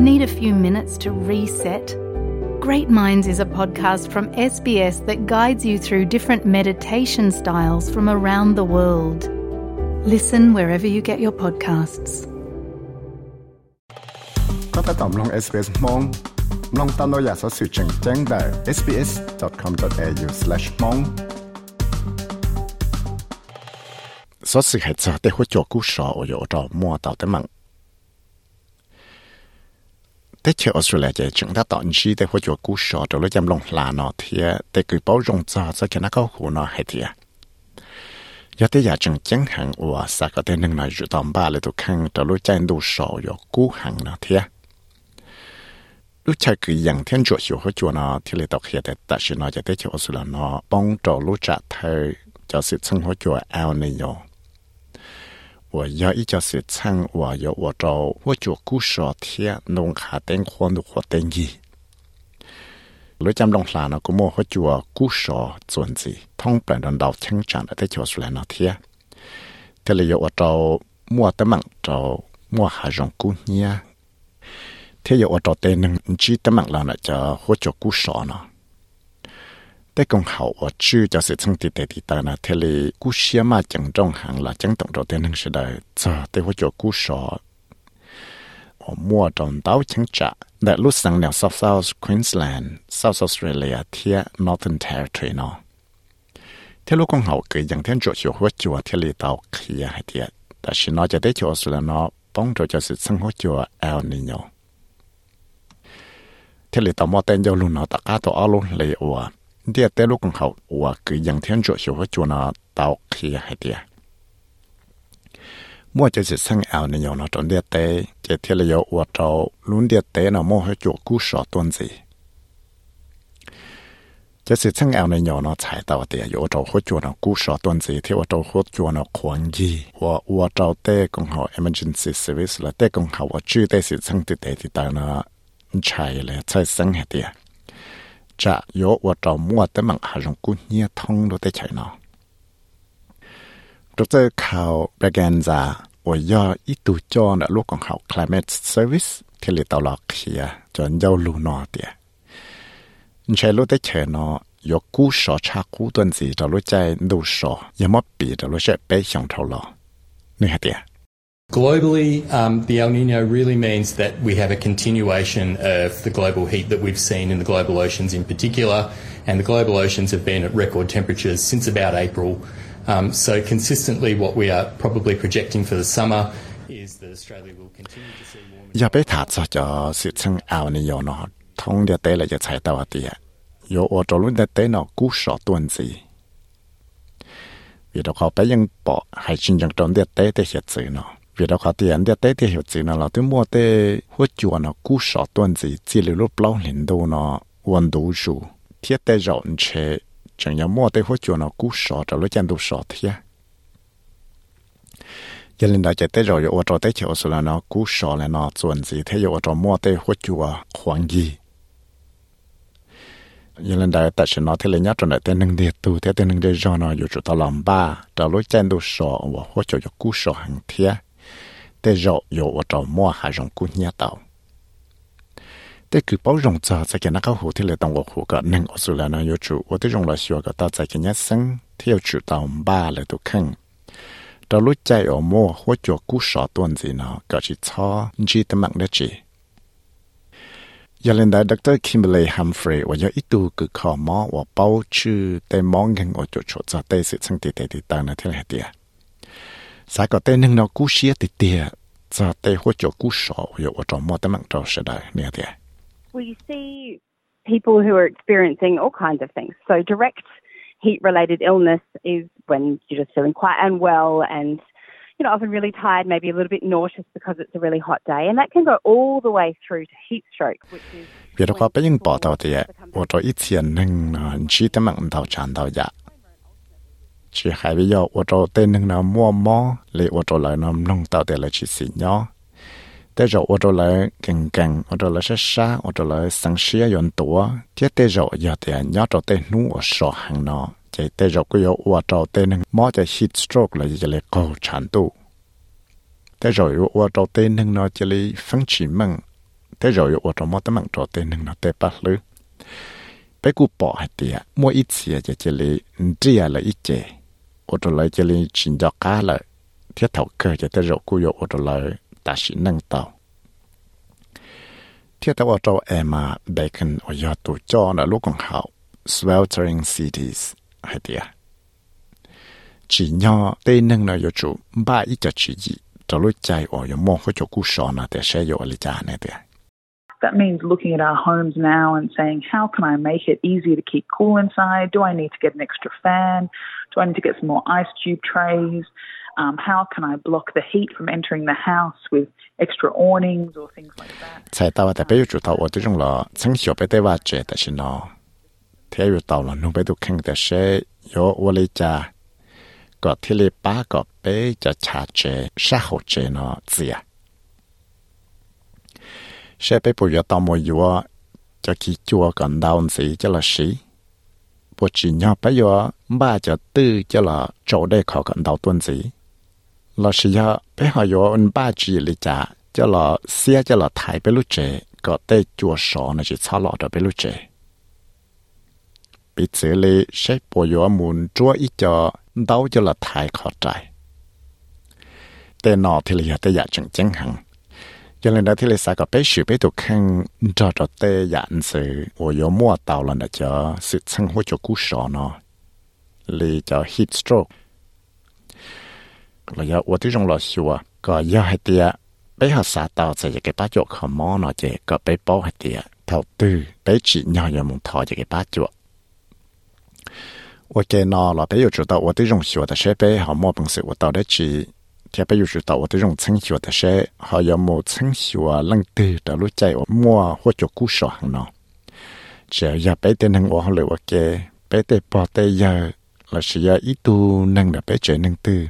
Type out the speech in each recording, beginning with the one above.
Need a few minutes to reset? Great Minds is a podcast from SBS that guides you through different meditation styles from around the world. Listen wherever you get your podcasts. ก็ถ้าตอบลง SBS มองลองตามเราอยากสอสื่อแจ้งแจ้งได้ sbs.com.au/mong สอสื่อให้จะได้หัวจอกูสออยู่รอมัวต่อแต่มัง tết chơi Australia chơi chúng ta tận chi để hỗ trợ cứu sở cho lối chăm lòng là nó thì để cứ bảo rộng cho cho cái nó có nó hay thì. Giờ tới giờ chúng chẳng hàng ủa sao có thể nâng nói rủ tầm ba lấy tụ khăn rồi lấy chăm đủ sọ rồi cứu hàng nó thì. Lúc chơi cứ dặn thiên chúa hiểu hỗ trợ nó thì lấy tộc hiện tại tại sự nó cho tết chơi Australia nó bóng cho lối trả thời cho sự sinh hỗ trợ ao này rồi 我要一家水产，我要我找我做古少天弄下等活弄活等伊。lối chăm long là nó cũng mua hết chùa cú sò chuẩn gì thông bản đòn đầu chăng chẳng đã thấy chùa sù lại nó là ở trâu mua tấm mạng trâu hà rong cú nhia thế giờ ở trâu tên nâng chỉ tấm mạng là nó cho hỗ trợ cú sò nó แต่กงเขาว่าชื่อจะเสร็จทั้งติดแต่ติดตานะเทเลกูเชียมาจังจ้องหางละจังต้องรอเต้นหนึ่งเสดจ้าแต่ว่าจะกูสออมัวตอนเต้าชังจะแต่ลูกสังแนว South South Queensland South Australia เทีย Northern Territory เนาะเทลูกกงเขาเกิดอย่างเท่นจวดอยู่ว่าจัวเทเลเต้าเคลียให้เทียแต่ฉันนอจะได้จัวสุดแล้วเนาะป้องจัวจะเสร็จทั้งหัวจัวเอลนิโยเทเลต่อมอเต้นยาวลุนเนาะตะก้าตัวอ้อลุนเลยอว đầu chân chẳng để chùa xuống lại nó thiệt thế là ở trâu mua tấm mạng trâu mua hạ rong cú nhia thế ở trâu tên nâng chỉ tấm mạng là nó cho hỗ trợ cú sọ nó thế công hậu ở chữ cho sự thân tịt tịt ta là thế là cú xia mà chẳng trong hàng là chẳng tổng trâu tên nâng sẽ đời cho thế hỗ trợ cú sọ ở mua trong tàu chẳng trả đại lúc sang nẻo South South Queensland, South Australia thia Northern Territory nó. Thế lúc con hậu cứ dần thêm chỗ chỗ hốt chùa thế lì tàu kia hay thiệt. Tại vì nó cho tới chỗ Australia nó bóng cho cho sự sinh hốt chùa El Nino. Thế lì tàu mò tên dâu luôn nó tất cả tàu luôn lì ủa. Thế tới lúc con hậu ủa cứ dần thêm chỗ chỗ hốt chùa nó tàu kia hay thiệt mua cho sự sang ảo này nhiều nó trong địa tế chỉ thiết là yếu ở trâu luôn địa tế nó mua hết chỗ cú sọ tuần gì cho sự sang ảo này nhiều nó chạy tàu địa yếu trâu hết chỗ nó cú sọ tuần gì thì ở trâu hết chỗ nó khoan gì và ở trâu tế cũng họ จะยกว่าจะมั่วแต่มังหาลงกุเนียท่องรู้ได้ใช่เนาะดรข่าเบรแกนจาว่าย่ออีตูจอนลูกของเขา climate service เทเลตลอกเขียจนเย้าลูนอเตียใช้รู้ได้ใช่เนาะยกกู้สอชากู้ตัวสีเรรู้ใจดูสอยังมอปีเรารู้ใช่เปสองเท่าหรอนี่ฮะเตีย Globally, um, the El Nino really means that we have a continuation of the global heat that we've seen in the global oceans in particular, and the global oceans have been at record temperatures since about April. Um, so, consistently, what we are probably projecting for the summer is that Australia will continue to see de te no. việc đó khó tiền để tới thì hiểu chữ nó là tôi mua tới hỗ trợ nó cú sọ tuần gì chỉ là lúc lâu liền đâu nó quan đủ chủ thiết tới rộng chế chẳng nhớ mua tới hỗ trợ nó cú sọ trở lúc chân đủ sọ thiết giờ lên đó chạy tới rồi ở ô tô tới số là nó cú sọ là nó tuần gì thế ở chỗ mua tới hỗ trợ khoảng gì giờ lên đây tại sao nó thế là nhát rồi tên nâng địa tu thế tên nâng địa do nó dù chỗ ta làm ba trở lúc chân đủ sọ và hỗ trợ cho cú sọ hàng thiết แต่ยอยว่าจะมัวหาจงกุญยาเต่าแต่คือป้องจาจะแกนักหูที่เลยต้องหัวก็หนึ่งอสุลานายจูว่าที่จงละชัวก็ตาใจแกยัดซึ่งเที่ยวจูเต่าบ้าเลยตัวขึ้นเราลุ้ใจออกมัวหัวจัวกู้สอตัวนีเนาะก็ชิช้อจีตมักได้จียาเลนดาดรคิมเบลย์ฮัมฟรีว่าย่ออีตูคือขอมอว่าเป้าชื่อแต่มองเงินอจุดโฉดจะเตสิสังติเตติตานาเทเลเตีย 啥个在能那故事的的，在在或者故事有我找么的忙找是的那的。 Well, you see people who are experiencing all kinds of things. So, direct heat related illness is when you're just feeling quite unwell and you know, often really tired, maybe a little bit nauseous because it's a really hot day. And that can go all the way through to heat stroke, which is. 别的话，不用报道的，我这一天能呢，chỉ tấm mạng đầu tràn đầu dạ. chỉ hai bây giờ ở chỗ tên nâng nào mua mò lấy ở chỗ lại nó nông tạo để lại chỉ xí nhỏ. Tế rồi ở chỗ lại gần gần ở chỗ lại sát sát ở chỗ lại sáng xía yon tua thế tế rồi giờ thì nhỏ chỗ tên nú ở sọ hàng nó chỉ tế rồi cứ ở chỗ tên nâng mò chạy heat stroke là chỉ lấy cầu chán tu tế rồi ở chỗ tên nâng nó chỉ lấy phăng chỉ mừng tế rồi ở chỗ mò tấm mừng chỗ tên nâng nó tế bắt lứ. Bé cụ bỏ hạt tiệt mua ít xía chỉ chỉ lấy chỉ là ít chè ô tô lấy cho lên chín cho cá lợi thiết thảo cơ cho tới rồi cụ yo ô tô lấy ta sĩ nâng tàu thiết thảo ô tô em mà bacon ở giờ tụ cho là lúc còn hậu sweltering cities hay tiệt chỉ nhỏ tê nâng nó yo chủ ba ít cho chỉ gì cho lúc chạy ở yo có chỗ cụ sọ nó để sẽ yo lấy cha này tiệt That means looking at our homes now and saying, how can I make it easier to keep cool inside? Do I need to get an extra fan? Do I need to get some more ice cube trays? Um, how can I block the heat from entering the house with extra awnings or things like that? 才到的被主到我这种了，从小被对话者的是呢，天有到了，侬被都看的是有我的家，个天里八个被就查者杀后者呢子呀。 Sẽ bị bùi tao mùa yếu cho khi chùa còn đau gì cho là sĩ bùi chỉ nhau bây giờ ba cho tư cho là chỗ đây khó còn đau tuần gì là sĩ ya bây họ yếu anh ba chỉ lý trả cho là xe cho là thái bây lúc trẻ có tê chùa sọ nó chỉ xa lọ đó bây lúc trẻ bị xử lý sẽ bùi yếu muốn chúa ít cho, đau cho là thái khó trái tê nọ thì là tê dạ chẳng chẳng hẳn cho nên đó thì lấy sai có bé sửa bé tụ khăn cho cho tê dạn sự ô yếu mua tàu lần đã cho sự sang hỗ trợ cú sọ nó lì cho heat stroke là do ô tí trong lò xua có do hai tia bé họ xả tàu sẽ cái bát chuột họ mò nó chè có bé bó hai tia thầu tư bé chỉ nhỏ nhỏ mùng thò cái bát chuột ô kê nó là bé yêu chủ tàu ô tí trong xua ta sẽ bé họ mò bằng sự ô tàu đấy chỉ 毛本事，我到底去。thì bây giờ tàu tôi dùng chân hiệu thì sẽ họ có một chân hiệu lăng từ đó lúc chạy ở mua hoặc cho cú sọ hàng nó chỉ giờ bé tên hàng họ lựa ok bé tên bỏ tên giờ là chỉ giờ ít tu nâng là bé chơi nâng từ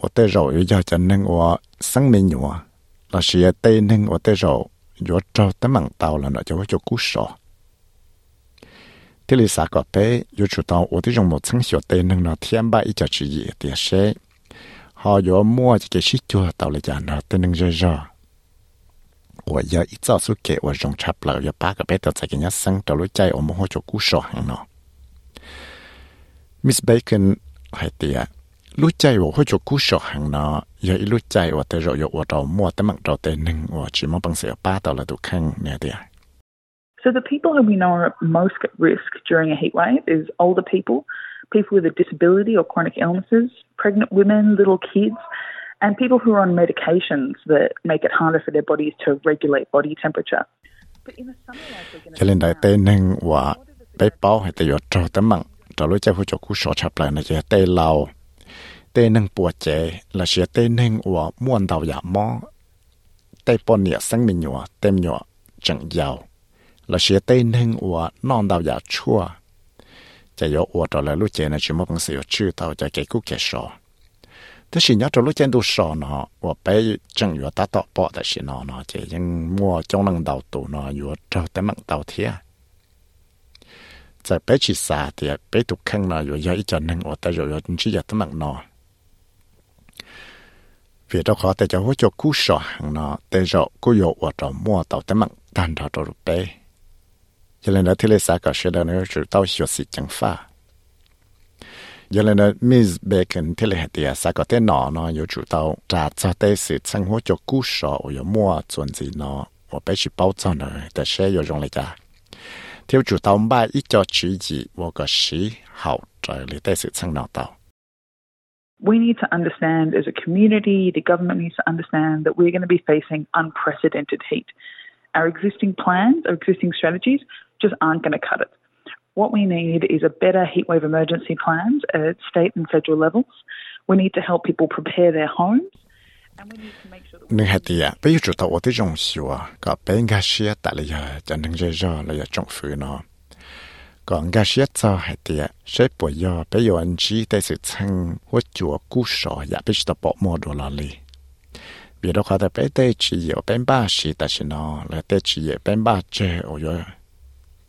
ở tên rồi giờ cho nâng ở sáng mình nhỏ là chỉ giờ tên nâng ở tên rồi giờ cho tấm bằng tàu là nó cho cho cú sọ thế là sao có bé giờ chủ tàu ở đây dùng một chân hiệu tên nâng nó thiên ba ít cho chỉ gì thì sẽ họ yo mua chỉ cái xí chua tàu lại chả nó tên nâng rơ rơ. Của giờ ít cho số kệ của rồng chập lợ giờ ba cái bé tàu chạy cái nhát sang tàu lối chạy ôm hô cho cú sọ hàng nó Miss Bacon hay tiệt lối chạy của hô cho cú sọ hàng nó giờ ít lối chạy của tàu rồi của tàu mua tấm mặt tàu tên nâng của chỉ mong bằng sữa ba tàu là tụ khăn, nè tiệt So the people who we know are most at risk during a heat wave is older people people with a disability or chronic illnesses, pregnant women, little kids, and people who are on medications that make it harder for their bodies to regulate body temperature. But in the summer, like we're going cho nên đại tê nâng và bé bao hay tê yo trò tấm mặn trò lối chơi phụ cho cú sọ chập lại là chỉ tê lao tê nâng bùa chế là chỉ tê nâng và muôn đầu giả mò tê bọn nhẹ mình nhỏ tem nhỏ chẳng giàu. Là tê nâng và non đầu giả chua จะยอวดต่อแล้วลูกเจนะชิมพังเสียชื่อเท่าจะเกกุเกชอแต่สิยอดต่อลูกเจนดูชอเนาะว่าไปจังอยู่ตาต่อปอแต่สินอเนาะเจยังมั่วจงนังเดาตูเนาะอยู่เท่าแต่มังเดาเทียจะไปชิสาเตียไปถูกข้างเนาะอยู่ยออีจันหนึ่งอดแต่อยู่ยอจริงชิยอดแต่มังเนาะเวียดขอแต่จะหัวจกู้ชอหังเนาะแต่จะกู้ยอวดต่อมั่วเต่าแต่มังตันเท่าตัวรูปไป sẽ là nó chỉ tao hiểu sự chẳng pha giờ là Miss Bacon thế là thì sao có thể nó nó có chủ tàu trả cho tới sự sinh hoạt cho cú sọ ở mua chuẩn gì nó ở bé chỉ bảo cho nó để sẽ có dùng lại cả theo chủ tàu ba ít cho chỉ gì và cái sĩ hậu trở lại tới sự sinh nào tàu we need to understand as a community, the government needs to understand that we're going to be facing unprecedented heat. Our existing plans, our existing strategies just aren't going to cut it. What we need is a better heatwave emergency plans at state and federal levels. We need to help people prepare their homes. And hạt bây giờ tàu ở đây trồng xíu có bé ngã xía tại là giờ cho nâng dây do là giờ trong phứ nó còn ngã xía cho hạt sẽ giờ bây giờ anh chỉ để sự chân hoặc chùa cú sọ bây giờ bỏ mua đồ là li vì có thể bé đây chỉ có bé ba xí tại nó là đây chỉ có bé ba chơi ở giờ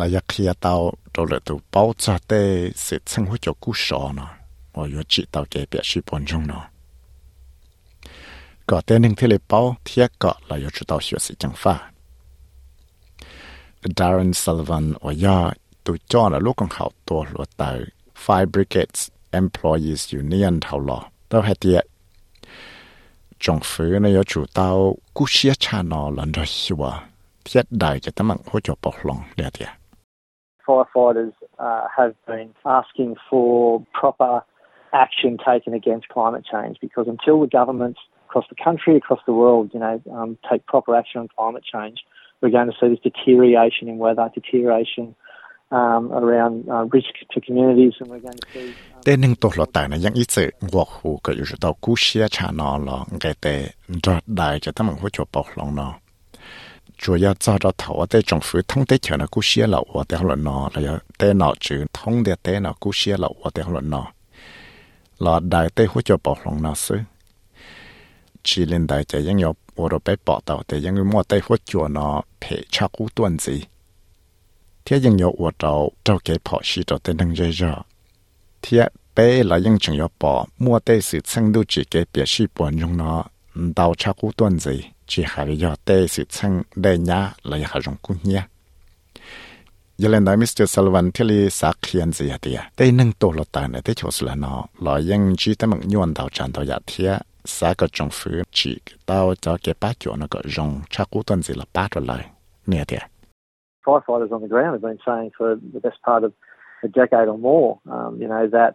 là giờ khi rồi tụ bao giờ tê sẽ sinh hoạt cho cú sọ nó mà yo chỉ tao cái biết sự bổn chung nó có tên hình là bao thiết có là yo chủ tao Darren Sullivan ở tụ cho là lúc con học tổ luật tờ Five Brigades Employees Union thảo lọ tao hay tiệt trong phứ này yo chủ tao cú sửa cha nó lần rồi sửa thiết đại cho tấm mạng hỗ trợ bọc lòng đẹp thiệt firefighters uh, have been asking for proper action taken against climate change because until the governments across the country, across the world, you know, um, take proper action on climate change, we're going to see this deterioration in weather, deterioration um, around uh, risk to communities, and we're going to see. Uh, 主要照着头啊，在政府通得钱呢，古些了我得了喏，然后得脑子通的得脑古些了我得了喏，那大得或者暴龙那是，只能大家应有我都被报道的，因为莫得或者呢赔差古段子，天应有我到到给跑西到的能热热，天被了应正要报，莫得是成都自己别是半用呢，到差古段子。Chỉ hà lý do tê sự chân đề nhá là hà rong cũng nhá. Giờ lên đây Mr. Sullivan thì lý sắc hiện gì vậy? Tê nâng tổ lọt tài này tê chỗ là nó lo yên chỉ tê mừng nhuận đầu tràn đầu giả thia sa cái trong phứ chỉ tao cho cái bát chỗ nó cái rong chắc cú tuần gì là bát rồi lại nè thế. Firefighters on the ground have been saying for the best part of a decade or more, um, you know, that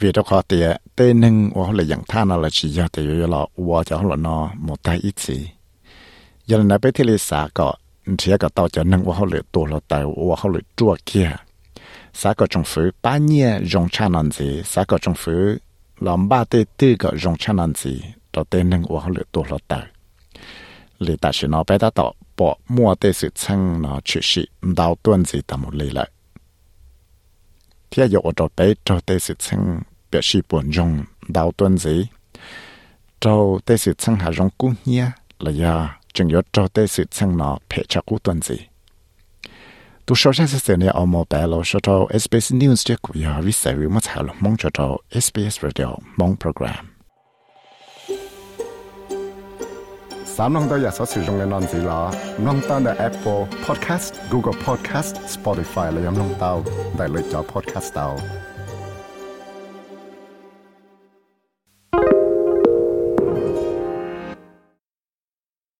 เวทคอเตียเต้นหนึ่งว่าเลยอย่างท่านอะไรชียาแต่ยลอวัวจะหลอนอหมดได้อีกสิยันนั้นไปที่ลิสาก็เทียก็ต่อจะนึ่งว่าเขาเลยตัวเราต่ว่าเขาเลือตัวเกียสาก็จงฝือป้าเนี่ยจงชานันสีสาก็จงฝือลำบ้าเต้ตื้อก็จงชานันสีต่อเต้นหนึ่งว่าเขาเลยตัวเราต่เลรือแต่นเอาไปต่อปอมัวเตสุดช่างนาะชื่อสิดาวต้นสีตามหมดเลยและเที่ยโยอดไปต่อเตสุดช่าง biểu示buồn rong đào tuần gì cho tê sự chân hà rong cú nhia là ya chừng yếu cho tê sự chân nó phải cho cú tuần gì tu số ra sẽ này ở một bé lo số cho SBS News cho cụ ya vì sao mà thảo luận mong cho cho SBS Radio mong program 三弄到有所使用嘅案子啦，弄到嘅 Apple Podcast、Google Podcast、Spotify 嚟咁弄到，大类咗 Podcast 到。